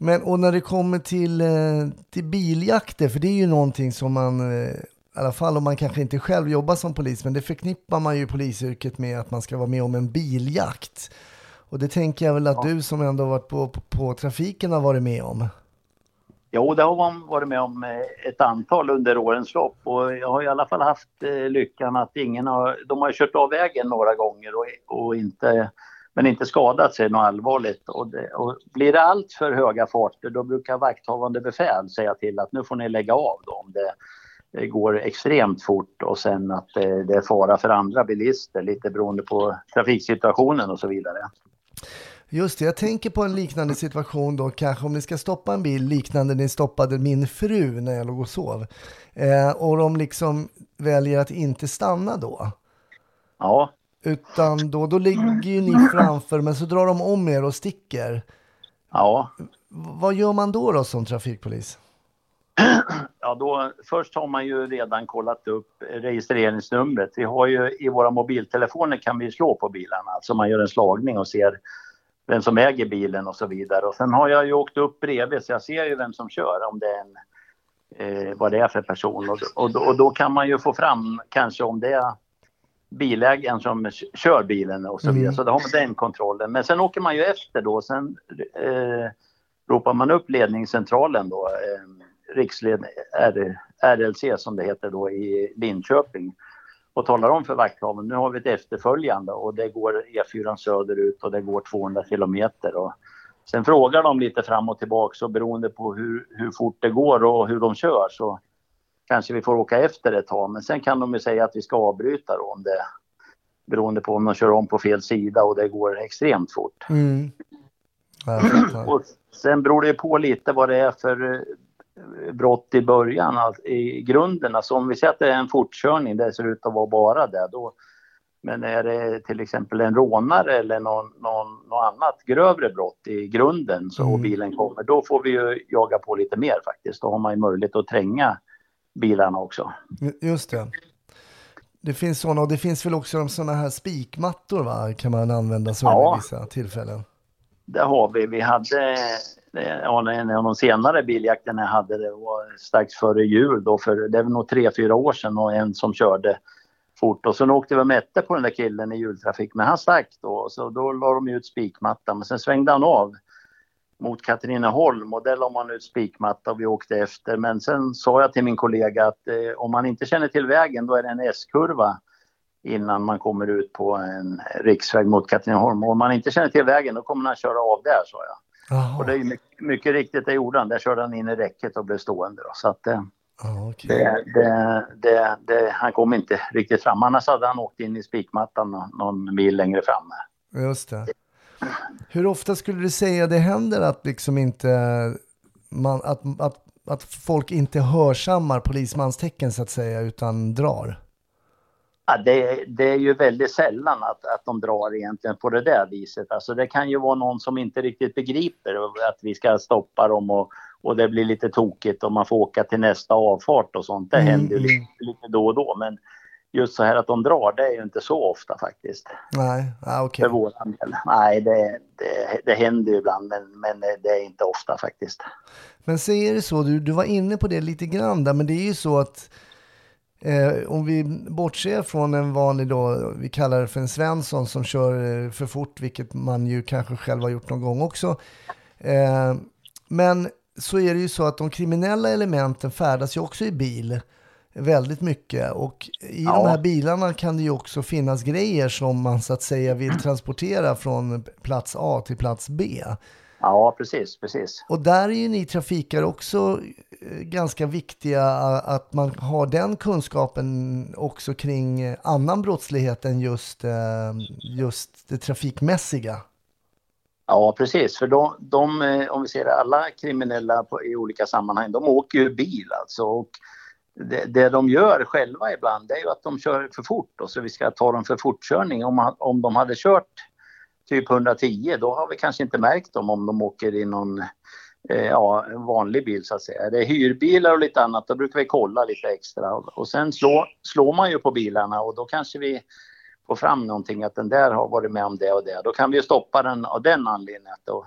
Men och när det kommer till, eh, till biljakter, för det är ju någonting som man, i alla fall om man kanske inte själv jobbar som polis, men det förknippar man ju polisyrket med att man ska vara med om en biljakt. Och det tänker jag väl att du som ändå varit på, på, på trafiken har varit med om. Jo, det har man varit med om eh, ett antal under årens lopp och jag har i alla fall haft eh, lyckan att ingen har, de har kört av vägen några gånger och, och inte, men inte skadat sig något allvarligt. Och, det, och blir det allt för höga farter då brukar vakthavande befäl säga till att nu får ni lägga av då om det, det går extremt fort och sen att eh, det är fara för andra bilister lite beroende på trafiksituationen och så vidare. Just det, jag tänker på en liknande situation då, kanske om ni ska stoppa en bil liknande ni stoppade min fru när jag låg och sov. Eh, och de liksom väljer att inte stanna då. Ja, Utan då, då ligger ju ni framför, men så drar de om er och sticker. ja. Vad gör man då då som trafikpolis? Ja, då, först har man ju redan kollat upp registreringsnumret. Vi har ju i våra mobiltelefoner kan vi slå på bilarna, alltså man gör en slagning och ser vem som äger bilen och så vidare. Och sen har jag ju åkt upp bredvid så jag ser ju vem som kör, om det är en, eh, vad det är för person. Och, och, då- och då kan man ju få fram kanske om det är bilägaren som kör bilen och så vidare. Mm. Så då har man den kontrollen. Men sen åker man ju efter då. Sen eh, ropar man upp ledningscentralen då. Eh, riksled, R, RLC som det heter då i Linköping. Och talar om för vakthavaren, nu har vi ett efterföljande och det går E4 söderut och det går 200 kilometer. Och sen frågar de lite fram och tillbaka så beroende på hur, hur fort det går och hur de kör så kanske vi får åka efter ett tag. Men sen kan de ju säga att vi ska avbryta då om det beroende på om de kör om på fel sida och det går extremt fort. Mm. Och sen beror det på lite vad det är för brott i början, alltså, i grunden. Alltså om vi säger att det är en fortkörning, det ser ut att vara bara det. Då, men är det till exempel en rånare eller någon, någon, något annat grövre brott i grunden så Mm. och bilen kommer, då får vi ju jaga på lite mer faktiskt. Då har man ju möjlighet att tränga bilarna också. Just det. Det finns sådana och det finns väl också sådana här spikmattor va? Kan man använda sig av Ja. vid vissa tillfällen. Det har vi. Vi hade Eh, en av de senare biljakterna jag hade, det var strax före jul då, för det är nog tre, fyra år sedan och en som körde fort och sen åkte vi och mätte på den där killen i jultrafik, men han stack då, så då la de ut spikmattan, men sen svängde han av mot Katrineholm och där la man ut spikmatta och vi åkte efter. Men sen sa jag till min kollega att eh, om man inte känner till vägen då är det en S-kurva innan man kommer ut på en riksväg mot Katrineholm. Och om man inte känner till vägen då kommer han köra av där, sa jag. Jaha, Och det är mycket, mycket riktigt, det gjorde han. Där körde han in i räcket och blev stående. Då. Så att, eh, ja, okej. det, det, det, han kom inte riktigt fram. Annars hade han åkt in i spikmattan nå- någon mil längre fram. Just det. Hur ofta skulle du säga det händer att liksom inte man, att, att, att folk inte hörsammar polismanstecken så att säga utan drar? Ja, det, det är ju väldigt sällan att, att de drar egentligen på det där viset. Alltså det kan ju vara någon som inte riktigt begriper att vi ska stoppa dem och, och det blir lite tokigt och man får åka till nästa avfart och sånt. Det Mm, händer ju mm. lite, lite då och då. Men just så här att de drar, det är ju inte så ofta faktiskt. Nej, ah, okej. För våran del. Nej, det, det, det händer ju ibland men, men det är inte ofta faktiskt. Men så är det så, du, du var inne på det lite grann där, men det är ju så att eh, om vi bortser från en vanlig då, vi kallar det för en Svensson som kör eh, för fort, vilket man ju kanske själv har gjort någon gång också. Eh, men så är det ju så att de kriminella elementen färdas ju också i bil väldigt mycket och i Ja. de här bilarna kan det ju också finnas grejer som man så att säga vill transportera från plats A till plats B. Ja, precis, precis. Och där är ju ni trafikare också eh, ganska viktiga att man har den kunskapen också kring eh, annan brottslighet än just, eh, just det trafikmässiga. Ja, precis. För de, de, om vi ser alla kriminella på, i olika sammanhang, de åker ju bil alltså. Och det, det de gör själva ibland, det är ju att de kör för fort. Och så vi ska ta dem för fortkörning. Om, om de hade kört typ 110, då har vi kanske inte märkt dem om de åker i någon eh, ja, vanlig bil så att säga. Det är hyrbilar och lite annat, då brukar vi kolla lite extra. Och sen slår, slår man ju på bilarna och då kanske vi får fram någonting att den där har varit med om det och det. Då kan vi ju stoppa den av den anledningen. Och,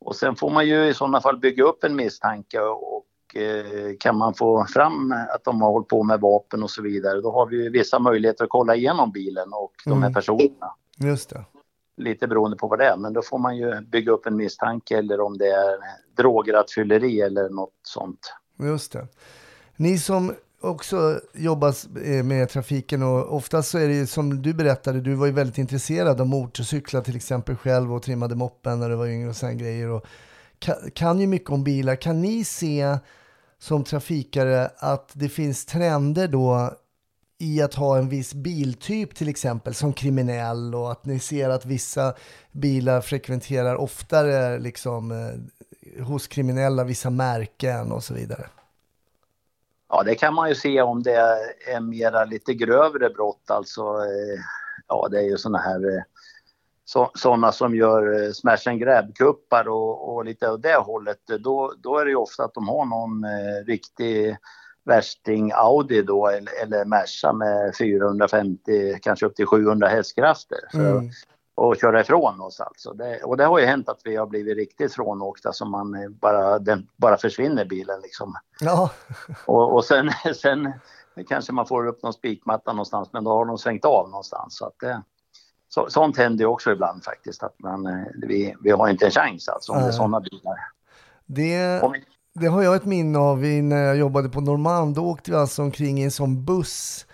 och sen får man ju i sådana fall bygga upp en misstanke och eh, kan man få fram att de har hållit på med vapen och så vidare, då har vi ju vissa möjligheter att kolla igenom bilen och de här Mm. personerna. Just det. Lite beroende på vad det är, men då får man ju bygga upp en misstanke eller om det är drograttfylleri eller något sånt. Just det. Ni som också jobbar eh, med trafiken och oftast så är det ju som du berättade, du var ju väldigt intresserad av motorcyklar till exempel själv och trimmade moppen när du var yngre och sådana grejer och kan, kan ju mycket om bilar. Kan ni se som trafikare att det finns trender då i att ha en viss biltyp till exempel som kriminell och att ni ser att vissa bilar frekventerar oftare liksom eh, hos kriminella, vissa märken och så vidare? Ja, det kan man ju se om det är mera lite grövre brott, alltså. eh, Ja, det är ju såna här eh, sådana som gör eh, smash and grab-kuppar och, och lite åt det hållet. Då, då är det ju ofta att de har någon eh, riktig värsting Audi då eller, eller Merca med 450, kanske upp till 700 hästkrafter. Mm. och köra ifrån oss alltså. Det, och det har ju hänt att vi har blivit riktigt frånåkta som man bara, den bara försvinner bilen liksom. Ja, Och, och sen, sen kanske man får upp någon spikmatta någonstans men då har de svängt av någonstans. Så att det, så, sånt händer ju också ibland faktiskt att man, eh, vi, vi har inte en chans alltså om det är sådana bilar. det, Om, det har jag ett minne av när jag jobbade på Norrmalm. Då åkte vi alltså omkring i en sån buss,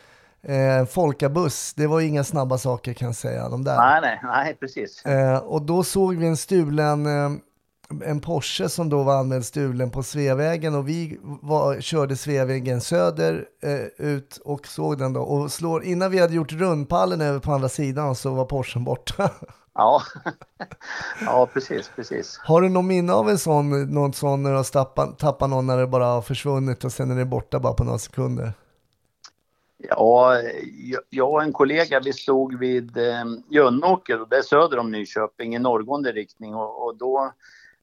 eh, folkabuss. Det var inga snabba saker kan jag säga. De där. nej, nej, nej, precis. Eh, och då såg vi en stulen, eh, en Porsche som då var anmäld stulen på Sveavägen och vi var, körde Sveavägen söder eh, ut och såg den då och slår, innan vi hade gjort rundpallen över på andra sidan så var Porschen borta. Ja, ja precis, precis. har du någon minne av en sån, någon sån när du har tappat, tappat någon när det bara har försvunnit och sen är det borta bara på några sekunder? Ja, jag- och en kollega vi stod vid eh, Jönåker det är söder om Nyköping i norrgående riktning och, och då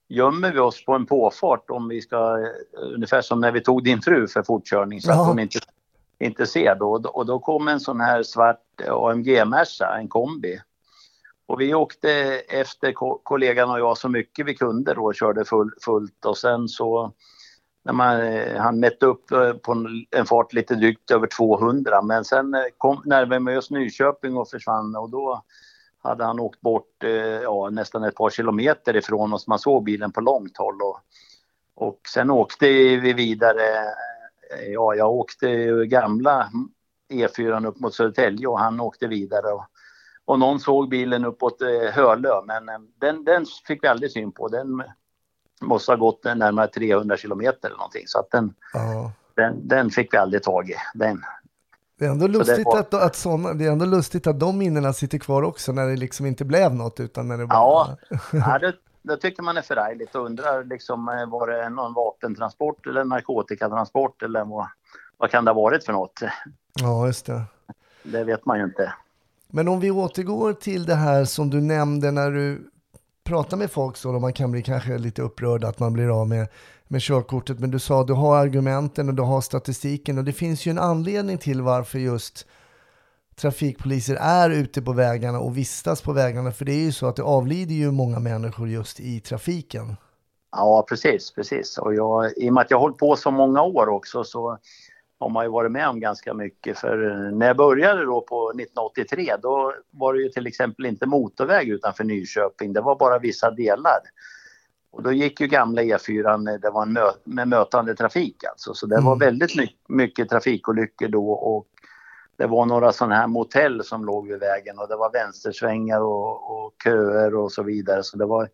gömmer vi oss på en påfart om vi ska, eh, ungefär som när vi tog din fru för fortkörning så Ja. att hon inte, inte ser då. Och då- Och då kom en sån här svart AMG-Merca, en kombi. Och vi åkte efter kollegan och jag så mycket vi kunde då och körde full, fullt och sen så när man, eh, han mätte upp eh, på en, en fart lite drygt över 200 men sen eh, kom, närmade vi oss Nyköping och försvann och då hade han åkt bort ja, nästan ett par kilometer ifrån oss. Man såg bilen på långt håll och, och sen åkte vi vidare. Ja, jag åkte gamla E4 upp mot Södertälje och han åkte vidare. Och, och någon såg bilen uppåt eh, Hölö men eh, den, den fick vi aldrig syn på. Den måste ha gått närmare 300 kilometer eller någonting så att den, Ja. den, den fick vi aldrig tag i. Den. Det är, ändå lustigt var- att, att såna, det är ändå lustigt att de minnena sitter kvar också när det liksom inte blev något utan när det bara... Ja, ja det, det tycker man är förargligt och undrar liksom eh, var det någon vapentransport eller narkotikatransport eller vad, vad kan det ha varit för något? ja, just det. Det vet man ju inte. Men om vi återgår till det här som du nämnde när du pratar med folk så, då man kan bli kanske lite upprörd att man blir av med, med körkortet. Men du sa att du har argumenten och du har statistiken och det finns ju en anledning till varför just trafikpoliser är ute på vägarna och vistas på vägarna. För det är ju så att det avlider ju många människor just i trafiken. Ja, precis, precis. Och jag, i och med att jag har hållit på så många år också så har man ju varit med om ganska mycket. För eh, när jag började då på 1983 då var det ju till exempel inte motorväg utanför Nyköping. Det var bara vissa delar. Och då gick ju gamla E4 det var mö, med mötande trafik alltså. Så det var Mm. väldigt my, mycket trafikolyckor då och det var några sådana här motell som låg vid vägen och det var vänstersvängar och, och köer och så vidare. Så det var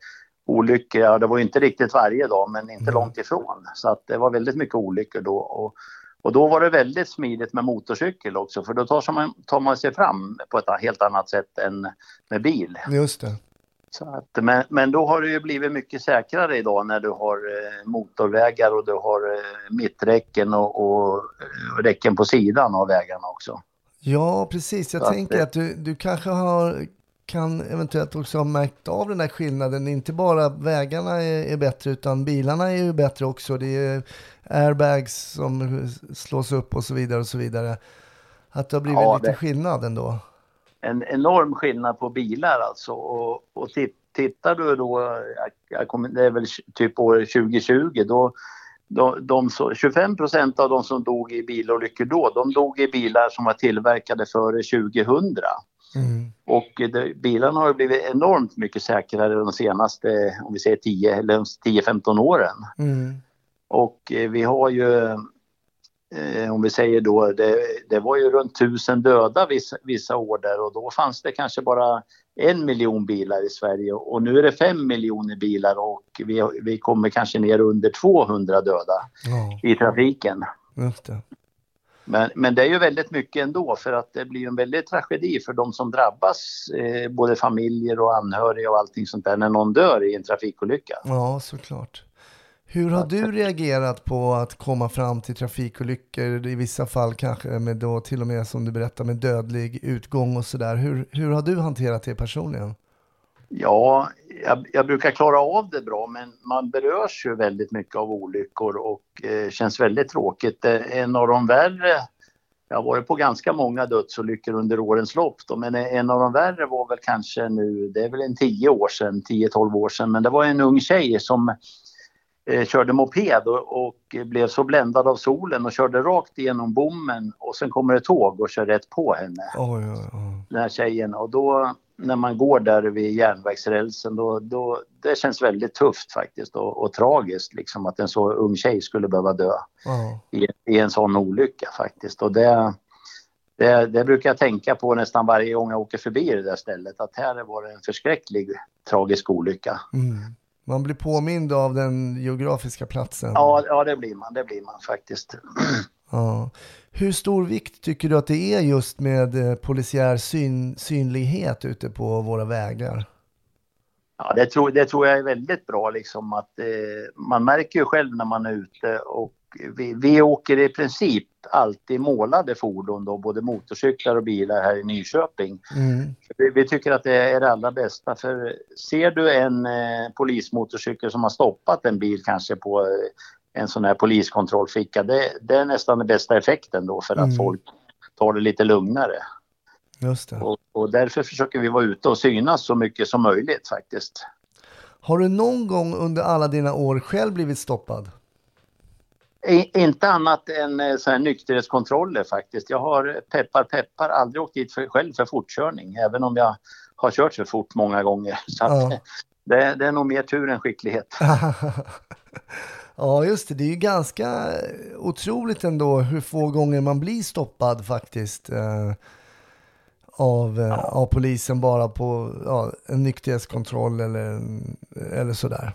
olyckor, ja det var inte riktigt varje dag men inte Mm. långt ifrån. Så att det var väldigt mycket olyckor då. Och, och då var det väldigt smidigt med motorcykel också för då tar, man, tar man sig fram på ett helt annat sätt än med bil. Just det. Så att, men, men då har det ju blivit mycket säkrare idag när du har eh, motorvägar och du har eh, mitträcken och, och eh, räcken på sidan av vägarna också. Ja, precis. Jag Så att tänker det- att du, du kanske har, kan eventuellt också ha märkt av den här skillnaden. Inte bara vägarna är, är bättre, utan bilarna är ju bättre också. Det är airbags som slås upp och så vidare och så vidare. Att det har blivit Ja, lite det- skillnad ändå. En enorm skillnad på bilar alltså. Och, och tit- tittar du då, jag, jag kommer, det är väl typ år 2020, då de, de, så- 25 procent av de som dog i bilolyckor då, de dog i bilar som var tillverkade före 2000. Mm. Och det, bilarna har ju blivit enormt mycket säkrare de senaste, om vi säger 10 eller 10-15 åren. Mm. Och eh, vi har ju, eh, om vi säger då, det, det var ju runt tusen döda vissa, vissa år där och då fanns det kanske bara en miljon bilar i Sverige och nu är det fem miljoner bilar och vi, vi kommer kanske ner under 200 döda Ja, i trafiken. just det. Men, men det är ju väldigt mycket ändå för att det blir en väldig tragedi för de som drabbas, eh, både familjer och anhöriga och allting sånt där, när någon dör i en trafikolycka. Ja, såklart. Hur har du reagerat på att komma fram till trafikolyckor, i vissa fall kanske med då till och med som du berättar med dödlig utgång och sådär. Hur, hur har du hanterat det personligen? Ja, jag, jag brukar klara av det bra men man berörs ju väldigt mycket av olyckor och eh, känns väldigt tråkigt. En av de värre, jag har varit på ganska många dödsolyckor under årens lopp då, men en av de värre var väl kanske nu, det är väl en 10 år sedan, 10-12 år sedan, men det var en ung tjej som eh, körde moped och, och blev så bländad av solen och körde rakt igenom bommen och sen kommer ett tåg och kör rätt på henne, Oj, oj, oj. den här tjejen. Och då när man går där vid järnvägsrälsen då, då det känns väldigt tufft faktiskt och, och tragiskt liksom att en så ung tjej skulle behöva dö Ja. i, i en sån olycka faktiskt. Och det, det, det brukar jag tänka på nästan varje gång jag åker förbi det där stället att här var det en förskräcklig tragisk olycka. Mm. Man blir påmind av den geografiska platsen. Ja, ja det blir man, det blir man faktiskt. Ja. Hur stor vikt tycker du att det är just med eh, polisiär syn, synlighet ute på våra vägar? Ja, det tror, det tror jag är väldigt bra liksom att eh, man märker ju själv när man är ute och vi, vi åker i princip alltid målade fordon då, både motorcyklar och bilar här i Nyköping. Mm. Vi, vi tycker att det är det allra bästa för ser du en eh, polismotorcykel som har stoppat en bil kanske på eh, en sån här poliskontrollficka, det, det är nästan den bästa effekten då för att Mm. folk tar det lite lugnare. Just det. Och, och därför försöker vi vara ute och synas så mycket som möjligt faktiskt. Har du någon gång under alla dina år själv blivit stoppad? I, inte annat än eh, så här nykterhetskontroller faktiskt. Jag har peppar peppar aldrig åkt dit för, själv för fortkörning, även om jag har kört så fort många gånger. Så Ja. det, det är nog mer tur än skicklighet. ja, just det. Det är ju ganska otroligt ändå hur få gånger man blir stoppad faktiskt. Eh, av, eh, av polisen bara på ja, en nykterhetskontroll eller, eller sådär.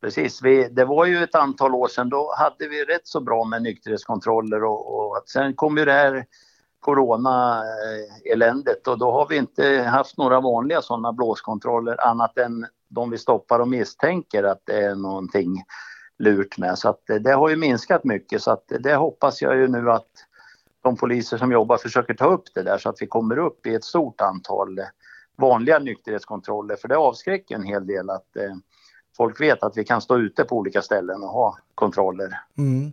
Precis, vi, det var ju ett antal år sedan, då hade vi rätt så bra med nykterhetskontroller och, och sen kom ju det här corona-eländet och då har vi inte haft några vanliga sådana blåskontroller annat än de vi stoppar och misstänker att det är någonting lurt med. Så att eh, det, har ju minskat mycket så att eh, det hoppas jag ju nu att de poliser som jobbar försöker ta upp det där så att vi kommer upp i ett stort antal eh, vanliga nykterhetskontroller för det avskräcker en hel del att eh, folk vet att vi kan stå ute på olika ställen och ha kontroller. Mm.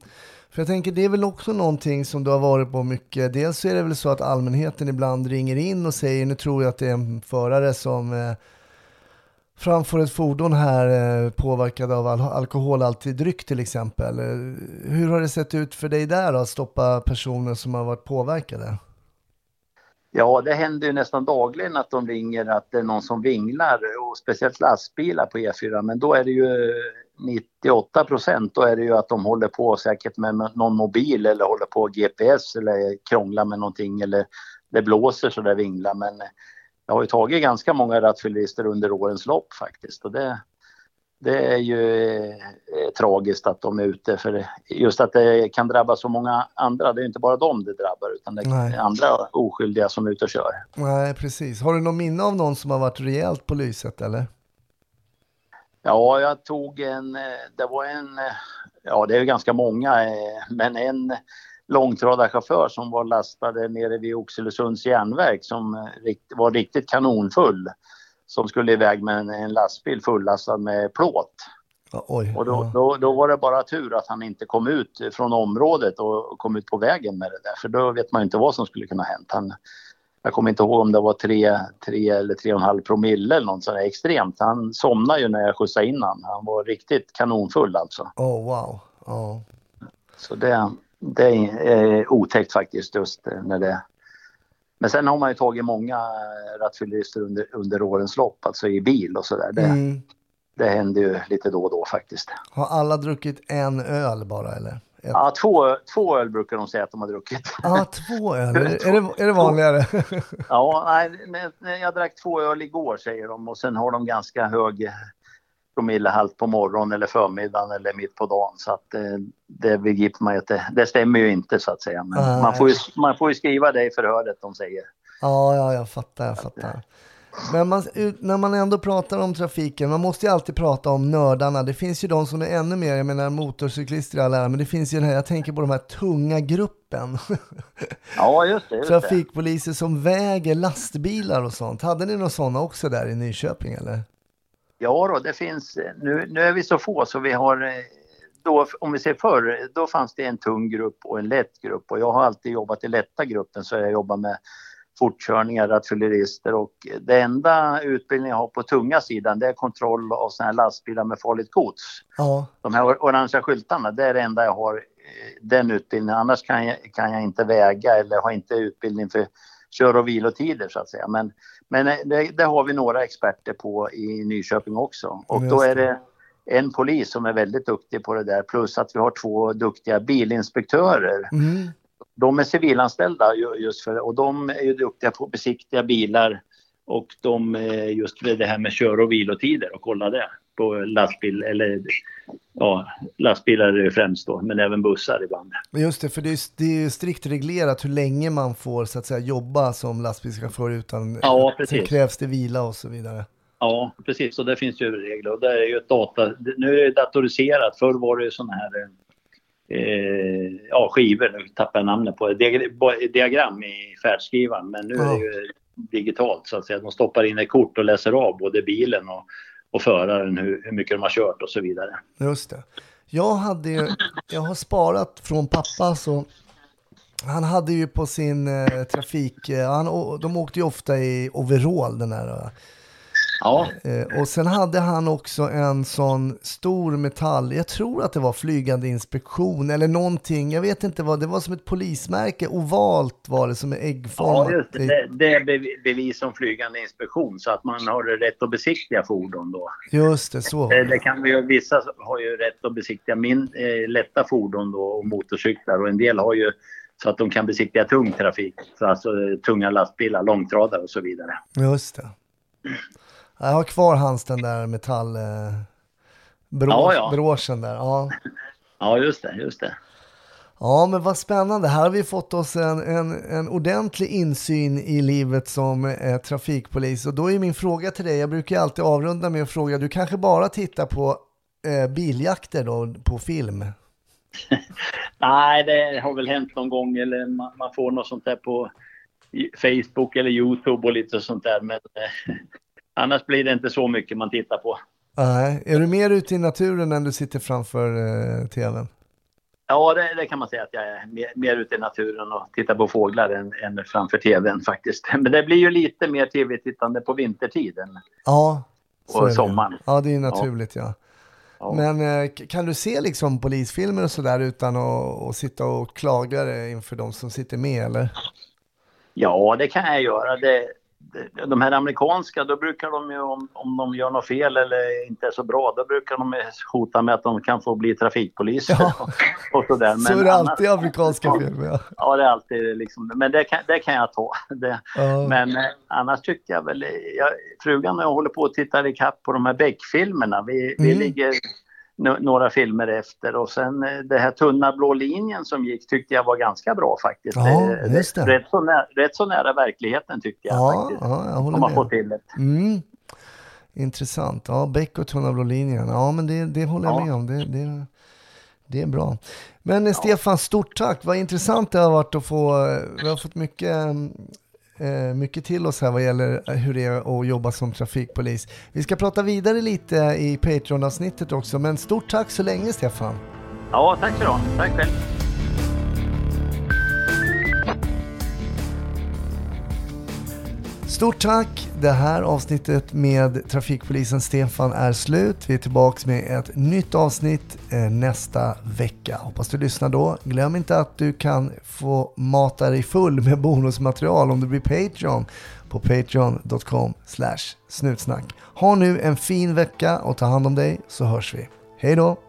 För jag tänker det är väl också någonting som du har varit på mycket. Dels är det väl så att allmänheten ibland ringer in och säger nu tror jag att det är en förare som eh, framför ett fordon här eh, påverkad av al- alkoholhaltig dryck till exempel. Eh, hur har det sett ut för dig där då, att stoppa personer som har varit påverkade? Ja, det händer ju nästan dagligen att de ringer att det är någon som vinglar och speciellt lastbilar på E4. Men då är det ju 98 procent, då är det ju att de håller på säkert med någon mobil eller håller på GPS eller krånglar med någonting eller det blåser så det vinglar. Men jag har ju tagit ganska många rattfyllerister under årens lopp faktiskt och det, det är ju eh, tragiskt att de är ute för just att det kan drabba så många andra. Det är inte bara dem det drabbar utan det Nej. är andra oskyldiga som är ute och kör. Nej, precis. Har du någon minne av någon som har varit rejält på lyset eller? Ja, jag tog en, eh, det var en, eh, ja det är ganska många, eh, men en långtradarchaufför som var lastade nere vid Oxelösunds järnverk som eh, var riktigt kanonfull. Som skulle iväg med en, en lastbil fullastad med plåt. Ja, oj. Och då, då, då var det bara tur att han inte kom ut från området och kom ut på vägen med det där. För då vet man inte vad som skulle kunna hänt. Han, jag kommer inte ihåg om det var tre, tre eller tre och en halv promille eller något sånt där extremt. Han somnade ju när jag skjutsade in han. Han var riktigt kanonfull alltså. Oh, wow. Ja. Så det, det är otäckt faktiskt just eh, när det... Men sen har man ju tagit många eh, rattfyllerister under, under årens lopp, alltså i bil och sådär. Det, Mm. det händer ju lite då och då faktiskt. Har alla druckit en öl bara eller? Ett. Ja, två, två öl brukar de säga att de har druckit. Ah, två öl. Är det, är det, vanligare? Ja, nej, men jag drack två öl igår säger de och sen har de ganska hög promillehalt på morgonen eller förmiddagen eller mitt på dagen. Så att eh, det begriper man ju att det, stämmer ju inte så att säga. Men Nej. man får, ju, man får ju skriva det i förhöret de säger. Ja, ja, jag fattar, jag fattar. Men man, när man ändå pratar om trafiken, man måste ju alltid prata om nördarna. Det finns ju de som är ännu mer, jag menar motorcyklister i all ära, men det finns ju den här, jag tänker på de här tunga gruppen. Ja, just det. Just. Trafikpoliser som väger lastbilar och sånt. Hade ni några sådana också där i Nyköping eller? Ja då, det finns, nu, nu är vi så få så vi har, eh, då, om vi ser förr, då fanns det en tung grupp och en lätt grupp och jag har alltid jobbat i lätta gruppen så jag jobbar med fortkörningar, rattfyllerister och det enda utbildning jag har på tunga sidan det är kontroll av sådana här lastbilar med farligt gods. Ja, De här or- orangea skyltarna, det är det enda jag har eh, den utbildningen. Annars kan jag, kan jag inte väga eller har inte utbildning för kör och vilotider så att säga. Men, men eh, det, det har vi några experter på i Nyköping också. Och då är det. en polis som är väldigt duktig på det där plus att vi har två duktiga bilinspektörer. mm. De är civilanställda ju- just för och de är ju duktiga på att besiktiga bilar och de är just det här med kör och vilotider och kolla det på lastbil eller ja, lastbilar är det främst då, men även bussar ibland. just det, för det är, det är strikt reglerat hur länge man får så att säga jobba som lastbilschaufför utan Ja, precis. krävs det vila och så vidare. Ja, precis. Och det finns ju regler. Och det är ju ett data... Nu är det datoriserat. Förr var det ju sådana här eh, ja, skivor. Nu tappar jag namnet på det. Diag- Diagram i färdskrivaren. Men nu är det ju digitalt så att säga. De stoppar in ett kort och läser av både bilen och, och föraren hur, hur mycket de har kört och så vidare. Just det. Jag hade ju, jag har sparat från pappa så han hade ju på sin eh, trafik, eh, han, de åkte ju ofta i overall den här. Eh, Ja, Eh, och sen hade han också en sån stor metall, jag tror att det var flygande inspektion eller någonting, jag vet inte vad, det var som ett polismärke, ovalt var det som är äggformat. ja just det. det. Det är bev- bevis om flygande inspektion så att man har rätt att besiktiga fordon då. Just det, så. Eh, Det kan vi vissa har ju rätt att besiktiga min, eh, lätta fordon då och motorcyklar och en del har ju så att de kan besiktiga tung trafik, så alltså eh, tunga lastbilar, långtradare och så vidare. Just det. Jag har kvar hans den där metall... Eh, brå, Ja, ja. Bråsen där. Ja. Ja, just det, just det. ja, men vad spännande. Här har vi fått oss en, en, en ordentlig insyn i livet som eh, trafikpolis. Och då är min fråga till dig, jag brukar alltid avrunda med att fråga, du kanske bara tittar på eh, biljakter då på film? Nej, det har väl hänt någon gång eller man, man får något sånt där på Facebook eller Youtube och lite sånt där. Men eh, annars blir det inte så mycket man tittar på. Nej, är du mer ute i naturen än du sitter framför eh, tvn? Ja, det, det kan man säga att jag är mer, mer ute i naturen och tittar på fåglar än, än framför tvn faktiskt. Men det blir ju lite mer tv-tittande på vintertiden. Ja. så Och sommaren. Ja, det är naturligt ja. Ja. Men eh, kan du se liksom polisfilmer och sådär utan att sitta och klaga inför de som sitter med eller? Ja, det kan jag göra. Det, de här amerikanska, då brukar de ju om, om de gör något fel eller inte är så bra, då brukar de hota med att de kan få bli trafikpoliser Ja. och, och sådär. så är det alltid i amerikanska filmer. Ja. Ja, det är alltid liksom, men det kan, det kan jag ta. Det, Ja. Men eh, annars tycker jag väl, jag, frugan och jag håller på att titta ikapp på de här Beck-filmerna. Vi, vi Mm. ligger no, några filmer efter och sen eh, det här tunna blå linjen som gick tyckte jag var ganska bra faktiskt. Ja, Eh, just det. Rätt, så nära, rätt så nära verkligheten tyckte jag Ja, faktiskt. ja, jag Om håller man får med. till det. Mm. Intressant. Ja, Beck och Tunna blå linjen. Ja, men det, det håller jag Ja. med om. Det, det, det är bra. Men eh, Stefan, stort tack. Vad intressant det har varit att få. Vi har fått mycket, eh, Eh, mycket till oss här vad gäller eh, hur det är att jobba som trafikpolis. Vi ska prata vidare lite i Patreon-avsnittet också, men stort tack så länge Stefan. Ja, tack så du ha. Tack själv. Stort tack! Det här avsnittet med trafikpolisen Stefan är slut. Vi är tillbaka med ett nytt avsnitt eh, nästa vecka. Hoppas du lyssnar då. Glöm inte att du kan få mata dig full med bonusmaterial om du blir Patreon på patreon.com snutsnack. Ha nu en fin vecka och ta hand om dig så hörs vi. Hej då!